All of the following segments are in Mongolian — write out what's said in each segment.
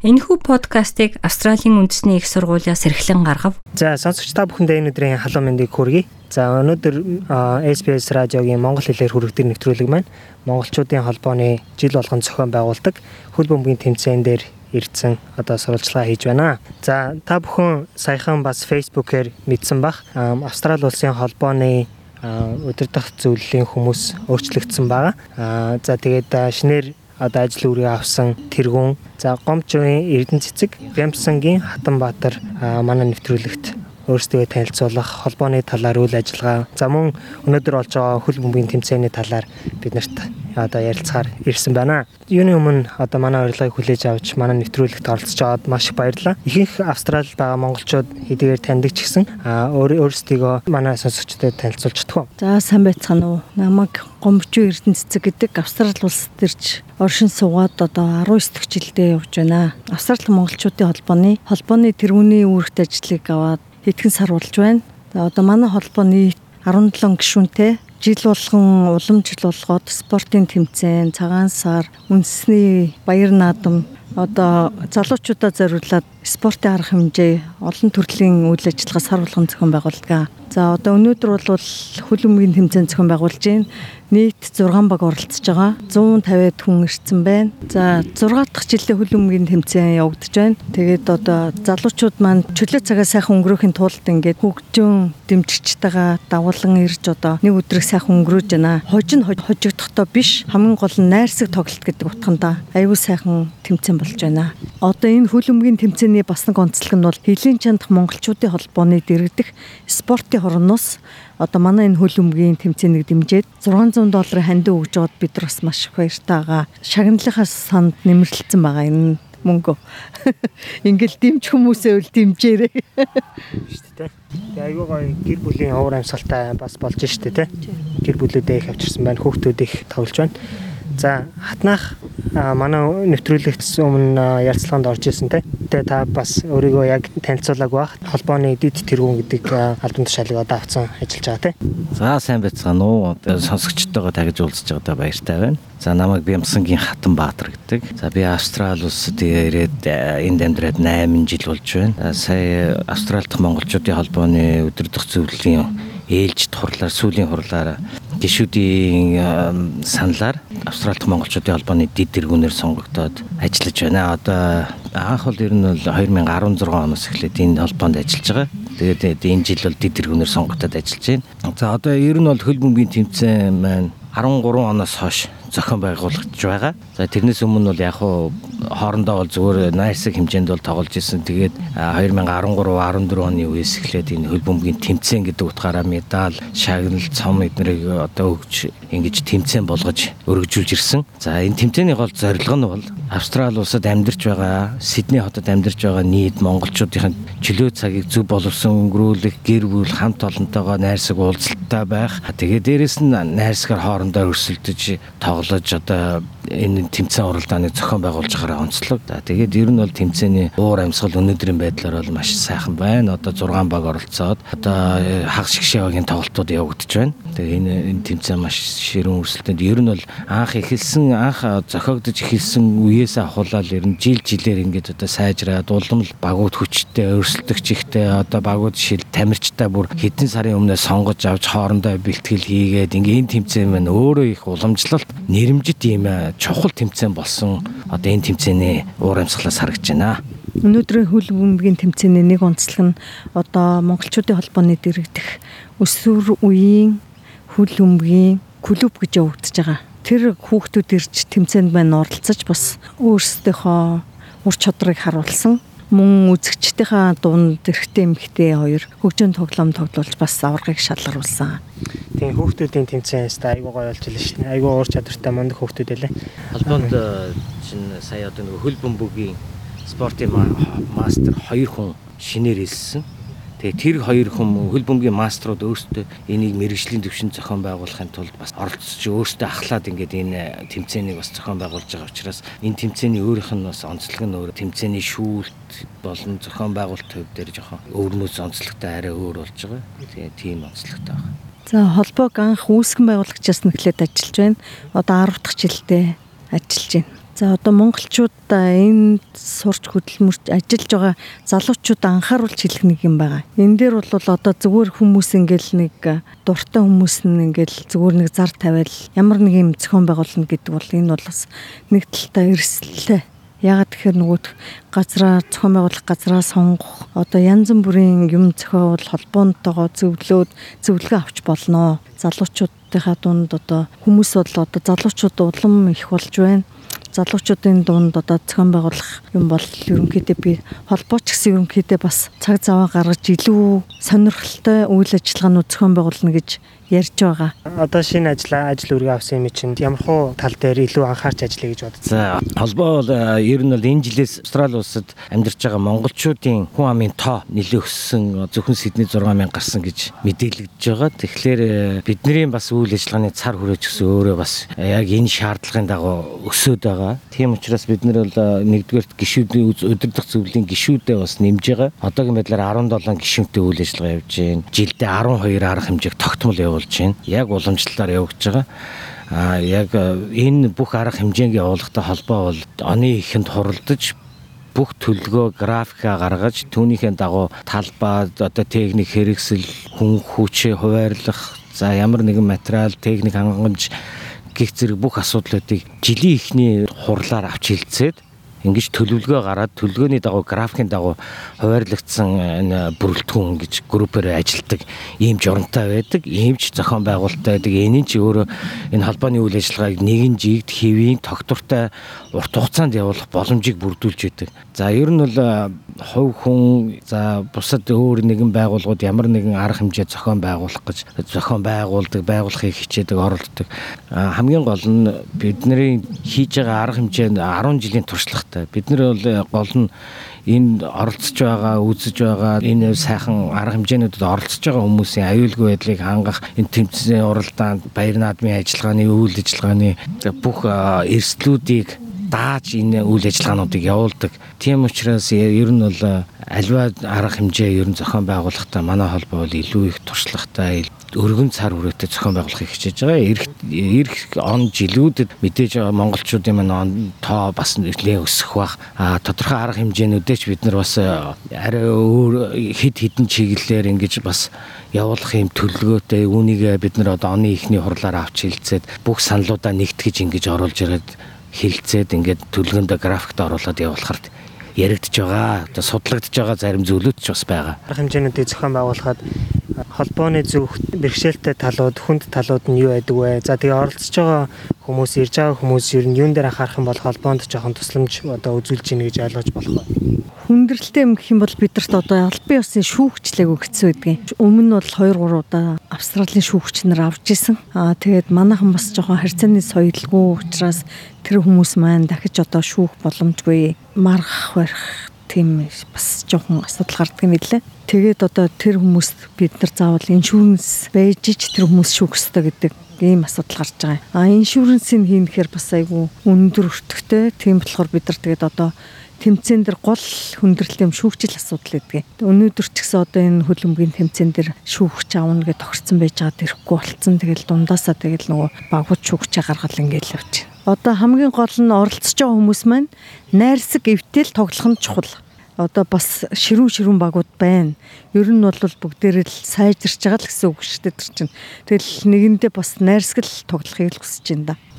Энэхүү подкастыг Австралийн үндэсний их сургуулиас эрхлэн гаргав. За сонсогч та бүхэндээ энэ өдрийн халуун мэндийг хүргэе. За өнөөдөр SBS радиогийн монгол хэлээр хүргэдэг нэвтрүүлэг маань монголчуудын холбооны жил болгон зохион байгуулдаг хөл бөмбөгийн тэмцээн дээр ирдсэн одоо сурвалжлага хийж байна. За та бүхэн саяхан бас Facebook-ээр мэдсэн бах Австрали улсын холбооны удирдах зөвлөлийн хүмүүс өөрчлөгдсөн байгаа. За тэгээд шинээр одоо ажил үргээ авсан тэргүүн. За гомчгийн Эрдэнэ цэцэг Бямсангийн Хатанбаатар манай нэвтрүүлэгт өөрсдөө танилцуулах холбооны талаар үйл ажиллагаа за мөн өнөөдөр болж байгаа хөл бөмбөгийн тэмцээний талаар биднэрт одоо ярилцахаар ирсэн байна. Юуны өмнө одоо манай урилгыг хүлээж авч манай нэвтрүүлэгт оролцож аваад маш их баярлалаа. Ихэнх Австралид байгаа монголчууд хэдийгээр таньдаг ч гэсэн өөрсдийгөө манай сонсогчдод танилцуулж чадах уу? За сайн байцгаана уу. Намайг Гомбчуу Эрдэнэ цэцэг гэдэг Австрали улс төрч оршин суугаад одоо 19 дэх жилдээ явж байна. Австрали монголчуудын холбооны холбооны тэргүүний үүрэгт ажлыг аваад хэдхэн сар болж байна. Одоо манай холбооны 17 гишүүнтэй жил болгон улам жил болгоод спортын тэмцээн, цагаан сар, үндэсний баяр наадам одоо залуучуудаа зориулаад спортын арга хэмжээ олон төрлийн үйл ажиллагаа сар болгон зохион байгуулдаг. За одоо өнөөдөр бол хөлбөмбөгийн тэмцээн зохион байгуулж байна. Нийт 6 баг оролцож байгаа. 150-д хүн ирсэн байна. За 6 дахь жилдээ хөлбөмбөгийн тэмцээн явагдаж байна. Тэгээд одоо залуучууд маань чөлөө цагаа сайхан өнгөрөөхийн тулд ингээд хөгжөн дэмжигчтэйгээ давуулан ирж одоо нэг өдрийг сайхан өнгөрөөж байна. Хож нь хожигдохдоо биш хамгийн гол нь найрсаг тоглолт гэдэг утганда аюул сайхан тэмцээн болж байна. Одоо энэ хөлбөмбөгийн тэмцээний бас нэг онцлог нь бол хилийн чандах монголчуудын холбооны дэргэдэх спортын хорноос одоо манай энэ хөлбөмбөгийн тэмцээнийг дэмжиж 600 долларын хандив өгж байгаад бид нар бас маш их баяртай байгаа. Шагналынхаас санд нэмэрлэлсэн байгаа энэ мөнгө. Ингээл дэмж хүмүүсээ үл дэмжээрэй. Шүү дээ. Тэгээ айгүй гоё гэр бүлийн уур амьсгалтай бас болж штэ тэ. Гэр бүлүүдээ их авчирсан байна. Хүүхдүүд их тоглож байна. За хатнах манай нэвтрүүлэгтс өмнө ярилцлаганд орж исэн те. Тэгээ та бас өөрийгөө яг танилцуулаг баг. Холбооны дид тэргүүн гэдэг албан тушаалыг одоо авсан ажиллаж байгаа те. За сайн байцгаана уу. Сонсогчтойгоо тагж уулзж байгаадаа баяртай байна. За намайг Бямсангийн Хатан Баатар гэдэг. За би Австрали улсад ирээд энд амьдраад 8 жил болж байна. Сая Австрали дахь монголчуудын холбооны өдөрдох зөвлөлийн ээлж хурлаар сүүлийн хурлаар гишүүдийн саналаар Австрали дахь монголчуудын холбооны дид тэргүүнээр сонгогдоод ажиллаж байна. Одоо анх бол ер нь бол 2016 оноос эхлээд энэ холбоонд ажиллаж байгаа. Тэгээд энэ жил бол дид тэргүүнээр сонгогдоод ажиллаж байна. За одоо ер нь бол хөл бөмбөгийн тэмцээн маань 13 оноос хойш зохион байгуулагдж байгаа. За тэрнээс өмнө бол яг хуу хоорондоо бол зүгээр найрсаг хэмжээнд бол тоглож исэн. Тэгээд 2013 14 оны үеэс эхлээд энэ хөл бөмбөгийн тэмцээн гэдэг утгаараа медаль, шагнал, цом эднэрийг одоо өгч ингэж тэмцээн болгож өргөжүүлж ирсэн. За энэ тэмцээний гол зорилго нь бол Австрали улсад амьдарч байгаа, Сидней хотод амьдарч байгаа нийт монголчуудын чөлөө цагийг зөв боловсон өнгөрүүлэх, гэр бүл хамт олонтойгоо найрсаг уулзалттай байх. Тэгээд дээрэс нь найрсгаар хоорондоо өрсөлдөж тоглож одоо энэ тэмцээн уралдааныг зохион байгуулж байгаараа онцлог. За тэгээд ер нь бол тэмцээний уур амьсгал өнөөдрийн байдлаар бол маш сайхан байна. Одоо 6 баг оролцоод одоо хагас шгшээгийн тоглолтууд явагдаж байна. Тэгээ энэ энэ тэмцээн маш ширүүн өрсөлдөнд ер нь бол анх эхэлсэн анх зохиогдож эхэлсэн үеэс ахуулаад ер нь жил жилээр ингээд одоо сайжраад улам л багууд хүчтэй өрсөлдөгч ихтэй одоо багууд шил тамирчтай бүр хэдэн сарын өмнөөс сонгож авч хоорондоо бэлтгэл хийгээд ингээ энэ тэмцээн маань өөрөө их уламжлалт нэрэмжит ийм чухал тэмцээн болсон одоо энэ тэмцээний уур амьсгалаас харагдж байна. Өнөөдрийн хөл бөмбөгийн тэмцээний нэг онцлог нь одоо монголчуудын холбооны дэрэгдэх өсвөр үеийн хөл бөмбөгийн клуб гэж явагдаж байгаа. Тэр хүүхдүүд ирж тэмцээнд маань оролцож бас өөрсдийнхөө ур чадрыг харуулсан мөн үзэгчдийнхээ дунд эрэгтэй эмэгтэй хоёр хөгжөөн тоглоом тоглуулж бас аврагыг шалгаруулсан. Тийм хүүхдүүдийн тэмцээнээс айгуу гоё болж шүү дээ. Айгуу уур чадвартай мундаг хүүхдүүд байлаа. Холбоонд чинь сая одоо нэг хөл бөмбөгийн спортын мастер хоёр хүн шинээр хэлсэн Тэгээ тэр хоёр хүм хөл бөмбөгийн маструуд өөрсдөө энийг мэрэгжлийн төвшин зохион байгуулахын тулд бас оролцож өөрсдөө ахлаад ингээд энэ тэмцээнийг бас зохион байгуулж байгаа учраас энэ тэмцээний өөрийнх нь бас онцлог нь өөр тэмцээний шүүлт болон зохион байгуулалт төв дээр жоохон өвөрнөөс онцлогтой арай өөр болж байгаа. Тэгээ тийм онцлогтой байна. За холбоог анх үүсгэн байгуулагчаас нэхлээд ажиллаж байна. Одоо 10 дахь жилдээ ажиллаж байна. За одоо монголчуудаа энд сурч хөдөлмөрч ажиллаж байгаа залуучуудаа анхааруулж хэлэх нэг юм байгаа. Энэ дээр бол одоо зүгээр хүмүүс ингээл нэг дуртай хүмүүс нь ингээл зүгээр нэг зар тавиал ямар нэг юм зохион байгуулна гэдэг бол энэ бол бас нэг талтай эрсдэлтэй Ягаад тэгэхээр нөгөөх газраа зохион байгуулах газраа сонгох одоо янз бүрийн юм зохиол холбооntойгоо зөвлөөд зөвлөгөө авч болно. Залуучуудынхаа дунд одоо хүмүүс бол одоо залуучууд улам их болж байна залуучуудын дунд одоо зохион байгуулах юм бол ерөнхийдөө би холбооч гэсэн ерөнхийдөө бас цаг зав гаргаж илүү сонирхолтой үйл ажиллагаанууд зохион байгуулна гэж ярьж байгаа. Одоо шинэ ажлаа ажил үргээ авсан юм чинь ямар хуу тал дээр илүү анхаарч ажиллая гэж бодсон. За холбоо бол ер нь бол энэ жилээс Австрали улсад амьдарч байгаа монголчуудын хүн амын тоо нэлээд өссөн зөвхөн Сидней 6000 гарсан гэж мэдээлэгдэж байгаа. Тэгэхээр бидний бас үйл ажиллагааны цар хүрээч гэсэн өөрөө бас яг энэ шаардлагын дагуу өсөд байгаа. Тийм учраас бид нэр бол нэгдүгээрт гişүүдийн өдөрдох зөвлөлийн гişүүдээ бас нэмж байгаа. Одоогийн байдлаар 17 гişүүнтэй үйл ажиллагаа явьж байна. Жилдээ 12 арга хэмжээг тогтмол явуулж байна. Яг уламжлалаар явагдаж байгаа. А яг энэ бүх арга хэмжээг явуулахтай холбоо бол оны ихэнд хуралдаж бүх төлгөө графика гаргаж түүнийхээ дагуу талбай одоо техник хэрэгсэл хүн хүчээ хуваарлах за ямар нэгэн материал техник хангамж гих зэрэг бүх асуудлуудыг жилийн ихний хурлаар авч хэлцээд ингэж төлөвлөгөө гараад төлөвлөгөөний дагуу графикийн дагуу хуваарлагдсан энэ бүрэлдэхүүн гэж группээр ажилтдаг ийм журамтай байдаг, ийм ч зохион байгуулалттай байдаг. Нь ч өөрөө энэ холбооны үйл ажиллагааг нэгэн жигд хэвийн тогтвортой урт хугацаанд явуулах боломжийг бүрдүүлж байдаг. За ер нь бол хувь хүн за бусад өөр нэгэн байгууллагууд ямар нэгэн арга хэмжээ зохион байгуулах гэж зохион байгуулдаг, байгуулахыг хичээдэг, оролддог. Хамгийн гол нь бидний хийж байгаа арга хэмжээ 10 жилийн туршлагатай. Бид нар бол гол нь энд оролцож байгаа, үзэж байгаа энэ сайхан арга хэмжээнүүдэд оролцож байгаа хүмүүсийн аюулгүй байдлыг хангах энэ тэмцээний уралдаанд баяр наадмын ажиллагааны үйл ажиллагааны бүх эрсдлүүдийг дааж энэ үйл ажиллагаануудыг явуулдаг. Тийм учраас ер нь бол альва арга хэмжээ ер нь зохион байгуулахдаа манай холбоо бол илүү их туршлагатай өргөн цар хүрээтэй зохион байгуулахыг хичээж байгаа. Ирэх ирэх он жилүүдэд мэдээж монголчуудын маань тоо бас нэлээд өсөх бах. А тодорхой арга хэмжээнүүдээ ч бид нар бас арай өөр хэд хэдэн чиглэлээр ингэж бас явуулах юм төлөвлөгөөтэй үүнийг бид нар одоо оны ихний хурлаар авч хилцээд бүх саналуудаа нэгтгэж ингэж оруулж ирээд хилцээд ингээд төлгөөндөө графикт оруулаад явуулахаар яригдж байгаа. Одоо судлагдж байгаа зарим зүйлүүд ч бас байгаа. Хэмжээнүүдийг зохион байгуулахад холбооны зөв бэрхшээлтэй талууд, хүнд талууд нь юу байдаг вэ? За тэгээ оролцож байгаа хүмүүс, ирж байгаа хүмүүс ер нь юун дээр анхаарах юм бол холбоонд жоохон тусламж одоо үзүүлж ийн гэж ойлгож болох байна хүндрэлтэй юм гэх юм бол бидэрт одоо албан ёсны шүүгчлээг өгсөн гэдгийг. Өмнө нь бол 2 3 удаа Австралийн шүүгч нар авч исэн. Аа тэгээд манайхан бас жоохон харьцааны соёлгүй учраас тэр хүмүүс маань дахиж одоо шүүх боломжгүй маргах барих тийм бас жоохон асуудал гардаг юм билээ. Тэгээд одоо тэр хүмүүст бид нар заавал иншүүрэнс байж ч тэр хүмүүс шүүх ёстой гэдэг ийм асуудал гарч байгаа. А иншүүрэнсийг хийнэхээр бас айгүй өндөр өртөгтэй. Тийм болохоор бид нар тэгээд одоо тэмцээн дээр гол хүндрэлтэй юм шүүгчл асуудал гэдгийг. Өнөөдөр ч гэсэн одоо энэ хөлбөмбөгийн тэмцээн дээр шүүгч аавна гэж тохирсон байж байгаа тэрхгүй болцсон. Тэгэл дундаасаа тэгэл нөгөө багууд шүүгчээ гаргал ингээл явж. Одоо хамгийн гол нь оролцож байгаа хүмүүс маань найрсаг эвтэл тоглох нь чухал одоо бас ширүүн ширүүн багууд байна. Ер нь бол бүгдээрээ л сайжирч байгаа л гэсэн үг шүү дээ тэр чинь. Тэгэл нэгэндээ бас найрсгал тоглохыг л хүсэж байна да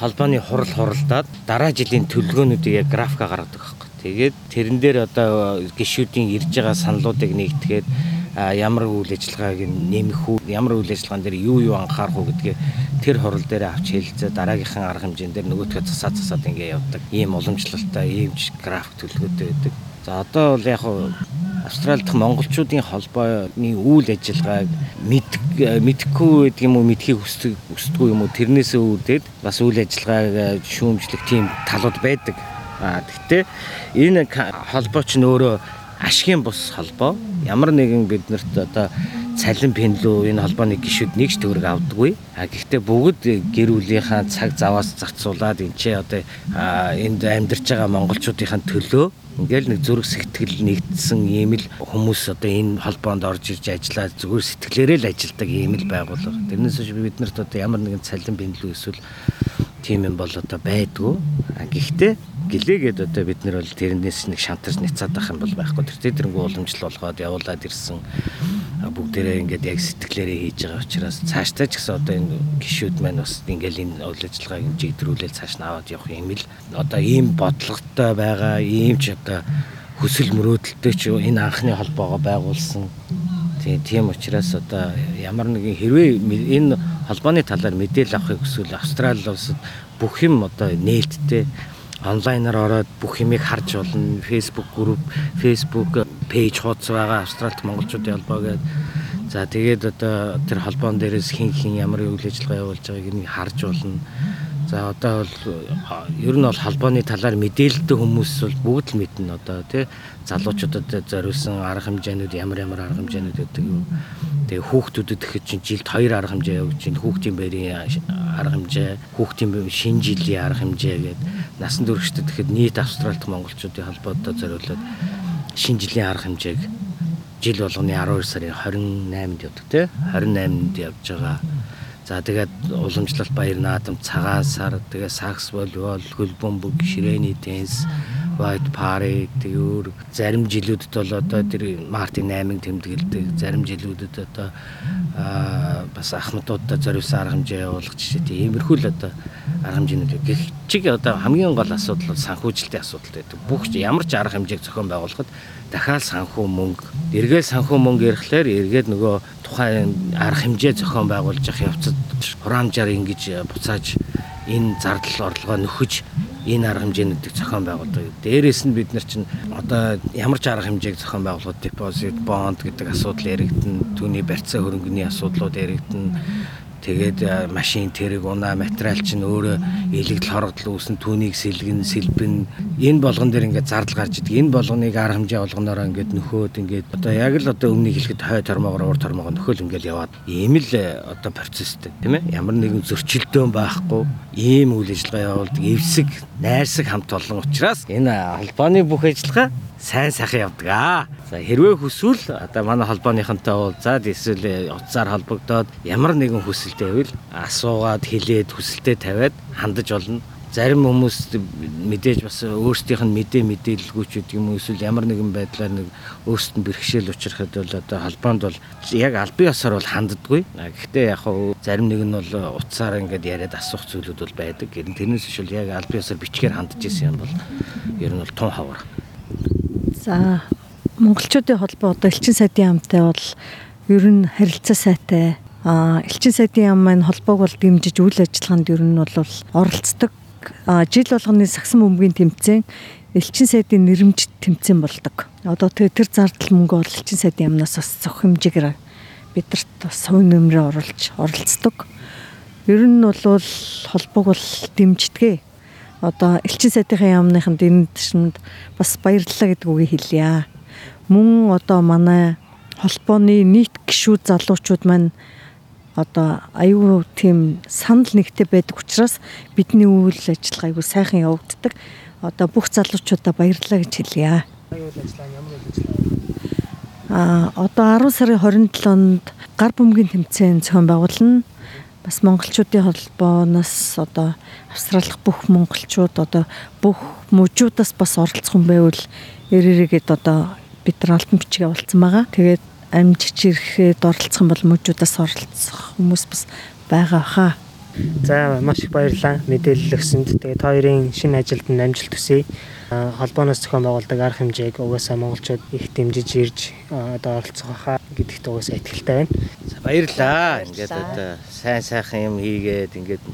холбооны хурал хуралдаад дараа жилийн төлөвлөгөөнүүдийг яг графика гаргадаг байхгүй. Тэгээд тэрэн дээр одоо гişүүдийн ирж байгаа саналуудыг нэгтгээд ямар үйл ажиллагааг нэмэх үү, ямар үйл ажиллагаан дээр юу юу анхаарах уу гэдгээ тэр хурал дээр авч хэлцээ дараагийнхын арга хэмжээнд дээр нөгөөдгөө засаад засаад ингэ явдаг. Ийм уламжлалтай, ийм график төлөвлөгөөтэй байдаг. За одоо бол яг Австрали дахь монголчуудын холбооны үйл ажиллагааг мэдэхгүй байдаг юм уу мэдхийг хүсдэг хүсдэггүй юм уу тэрнээсээ үүдээд бас үйл ажиллагааг шүүмжлэх тийм талууд байдаг. А гэхдээ энэ холбоо ч нөөрөө ашигын бус холбоо. Ямар нэгэн биднэрт одоо цалин пенлүү энэ холбооны гишүүд нэгч төгрөг авдаггүй. А гэхдээ бүгд гэр бүлийнхаа цаг заваас зарцуулаад энэ ч одоо энд амьдарч байгаа монголчуудынхаа төлөө Ингээл нэг зүрх сэтгэл нэгдсэн ийм л хүмүүс одоо энэ холбоонд орж ирж ажиллаад зүгээр сэтгэлээрээ л ажилладаг ийм л байгууллага. Тэрнээс биш биднэрт одоо ямар нэгэн цалин бэнлүү эсвэл тийм юм бол одоо байдгүй. А гэхдээ гэлээгээд одоо бид нар бол тэрнээс нэг шантарч ницаад байх юм бол байхгүй. Тэр тэрнгүү уламжлал болгоод явуулаад ирсэн. Бүгдээрээ ингээд яг сэтгэлээрээ хийж байгаа учраас цаашдаа ч гэсэн одоо энэ гişүүд маань бас ингээд энэ үйл ажиллагааг жигдрүүлэл цааш нь аваад явах юм л одоо ийм бодлоготой байгаа ийм ч одоо хүсэл мөрөөдөлтэй ч энэ анхны холбоогоо байгуулсан. Тийм учраас одоо ямар нэгэн хэрвээ энэ холбооны талаар мэдээлэл авахыг хүсвэл Австрали улсад бүх юм одоо нээлттэй онлайнаар ороод бүх юмыг харж болно. Facebook групп, Facebook пэйж хуудас байгаа Австралид монголчуудын холбоо гэдэг. За тэгээд одоо тэр холбоон дээрээс хин хин ямар үйл ажиллагаа явуулж байгааг нь харж болно. За одоо бол ер нь бол холбооны талаар мэдээлэлтэй хүмүүс бол бүгд л мэднэ одоо тий. Залуучуудад зориулсан арга хэмжээнүүд ямар ямар арга хэмжээнүүд гэдэг юм. Тэгээ хүүхдүүдэд гэхэд чинь жилд хоёр арга хэмжээ явуулж чинь хүүхдийн байрын арга хэмжээ, хүүхдийн шинэ жилийн арга хэмжээ гэдэг насан туршид гэхэд нийт Австралид монголчуудын холбоотой зориулаад шинэ жилийн арга хэмжээг жил болгоны 12 сарын 28-нд явдаг тий. 28-нд явж байгаа За тэгээд уламжлалт баяр наадам цагаан сар тэгээ сакс волейбол хөл бөмбөг ширээний теннис white party тэгүүр зарим жилүүдэд бол одоо тэр Мартин 8-ыг тэмдэглэдэг. Зарим жилүүдэд одоо бас ахмадуудад зориулсан арга хэмжээ явуулах жишээ тийм иймэрхүү л одоо арга хэмжээнүүд гэх чиг одоо хамгийн гол асуудал бол санхүүжилтийн асуудал байдаг. Бүх ямар ч арга хэмжээг зохион байгуулахад дахиад санхүү мөнгө эргээд санхүү мөнгө ирэхлээр эргээд нөгөө тухайн арга хэмжээ зохион байгуулж явах явцад хураамжаар ингэж буцааж энэ зардал орлогоо нөхөж энэ арга хэмжээнүүдийг зохион байгуулдаг. Дээрээс нь бид нар чинь одоо ямар ч арга хэмжээг зохион байгуулахад депозит, бонд гэдэг асуудал яригдана, түүний барьцаа хөрөнгөний асуудлууд яригдана Тэгээд машин тэрэг унаа материал чинь өөрөө илэгдэл хорогдол үүсэн түүнийг сэлгэн сэлбэн энэ болгон дээр ингээд зардал гарч идэг. Энэ болгоныг арга хэмжээ болгоноор ингээд нөхөөд ингээд одоо яг л одоо өмнөний хэлэхэд хой тормоогоор уур тормоогоо нөхөөл ингээд яваад ийм л одоо процесстэй тийм ээ. Ямар нэгэн зөрчилдөөн байхгүй ийм үйл ажиллагаа явуулдаг эвсэг найрсаг хамт олон учраас энэ холбооны бүх ажиллагаа сайн сайхан явдаг аа. За хэрвээ хүсвэл одоо манай холбооныхонтой уулзаад эсвэл утсаар холбогдоод ямар нэгэн хүсэлтэй байвал асуугаад хэлээд хүсэлтэй тавиад хандаж болно. Зарим хүмүүс мэдээж бас өөрсдийнх нь мэдээ мэдээлэлгүйч гэдэг юм эсвэл ямар нэгэн байдлаар нэг өөрсдөд нь бэрхшээл учрахад бол одоо холбоонд бол яг албан ёсоор бол ханддаггүй. Гэхдээ яг хаа зарим нэг нь бол утсаар ингээд яриад асуух зүйлүүд бол байдаг. Тэрнээс биш бол яг албан ёсоор бичгээр хандж исэн юм бол ер нь бол тун хавар. За монголчуудын холбоо одоо элчин сайдын яамтай бол ер нь харилцаа сайтай. А элчин сайдын яам маань холбоог бол дэмжиж үйл ажиллагаанд ер нь бол оролцдог. Жил болгоны сагсан бөмбөгийн тэмцээн элчин сайдын нэрмж тэмцээн болдог. Одоо тэр зардал мөнгө бол элчин сайдын яамнаас бас зөх хэмжээгээр бидэрт бас хувь нэмрээ оруулж оролцдог. Ер нь бол холбоог бол дэмждэг одоо элчин сайдынхаа яамныханд энэ төшөнд бас баярлалаа гэдэг үгийг хэлье. Мөн одоо манай холбооны нийт гишүүд залуучууд маань одоо аюу тийм санал нэгтэй байдаг учраас бидний үйл ажиллагаа аюу сайхан явагддаг. Одоо бүх залуучуудаа баярлалаа гэж хэлье. Аюул ажиллагаа ямар үйл ажиллагаа? А одоо 10 сарын 27-нд гар бөмбөгийн тэмцээн зохион байгуулна бас монголчуудын холбооноос одоо австралих бүх монголчууд одоо бүх мужуудаас бас оролцох юм байвал эрэрээгээд одоо бид нар алтан бичиг явуулсан байгаа. Тэгээд амжигч ирэхэд оролцох юм бол мужуудаас оролцох хүмүүс бас байгаа хаа. За маш их баярлалаа мэдээлэл өгсөнд. Тэгээд хоёрын шинэ ажилд нь амжилт хүсье. Холбооноос зохион байгуулдаг арга хэмжээг угаасаа монголчууд их дэмжиж ирж одоо оролцох хаа гэдэгт угаасаа итгэлтэй байна. За баярлаа. Ингээд одоо сайн сайхан юм хийгээд ингээд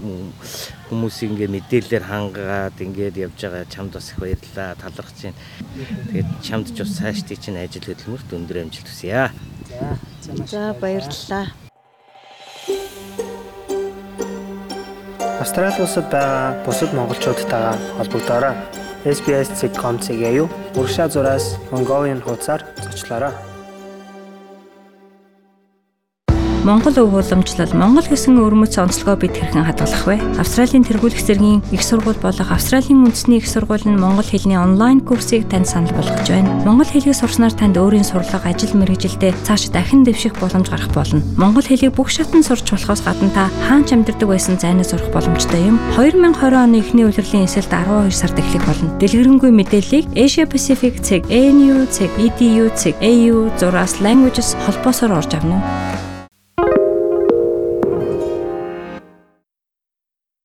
хүмүүсийг ингээд мэдээлэлээр хангаад ингээд явж байгаа чамд бас их баярлалаа. Талархаж байна. Тэгээд чамд ч бас цаашдын чинь ажил хөдөлмөрт өндөр амжилт хүсье. За. За баярлалаа. Австрали улсад байгаа бусад монголчуудтайгаа холбогдоорой. SBS.com.cg юу урагшаа зураас Mongolian хуудасаар зочлоорой. Монгол өв уламжлал Монгол гэсэн өрмөц онцлогоо бид хэрхэн хадгалах вэ? Австралийн тэргуулах зэргийн их сургууль болох Австралийн үндэсний их сургууль нь монгол хэлний онлайн курсыг танд санал болгож байна. Монгол хэлийг сурснаар танд өөрийн сурлага, ажил мэргэжилдээ цааш дахин дэвших боломж гарах болно. Монгол хэлийг бүх шатнд сурч болохоос гадна та хаанч амьдардаг байсан зайнаа сурах боломжтой юм. 2020 оны эхний улирлын эсэлд 12 сард эхлэх болно. Дэлгэрэнгүй мэдээллийг Asia Pacific цэг ANU цэг EDU цэг AU зураас languages холбоосоор орж авна уу?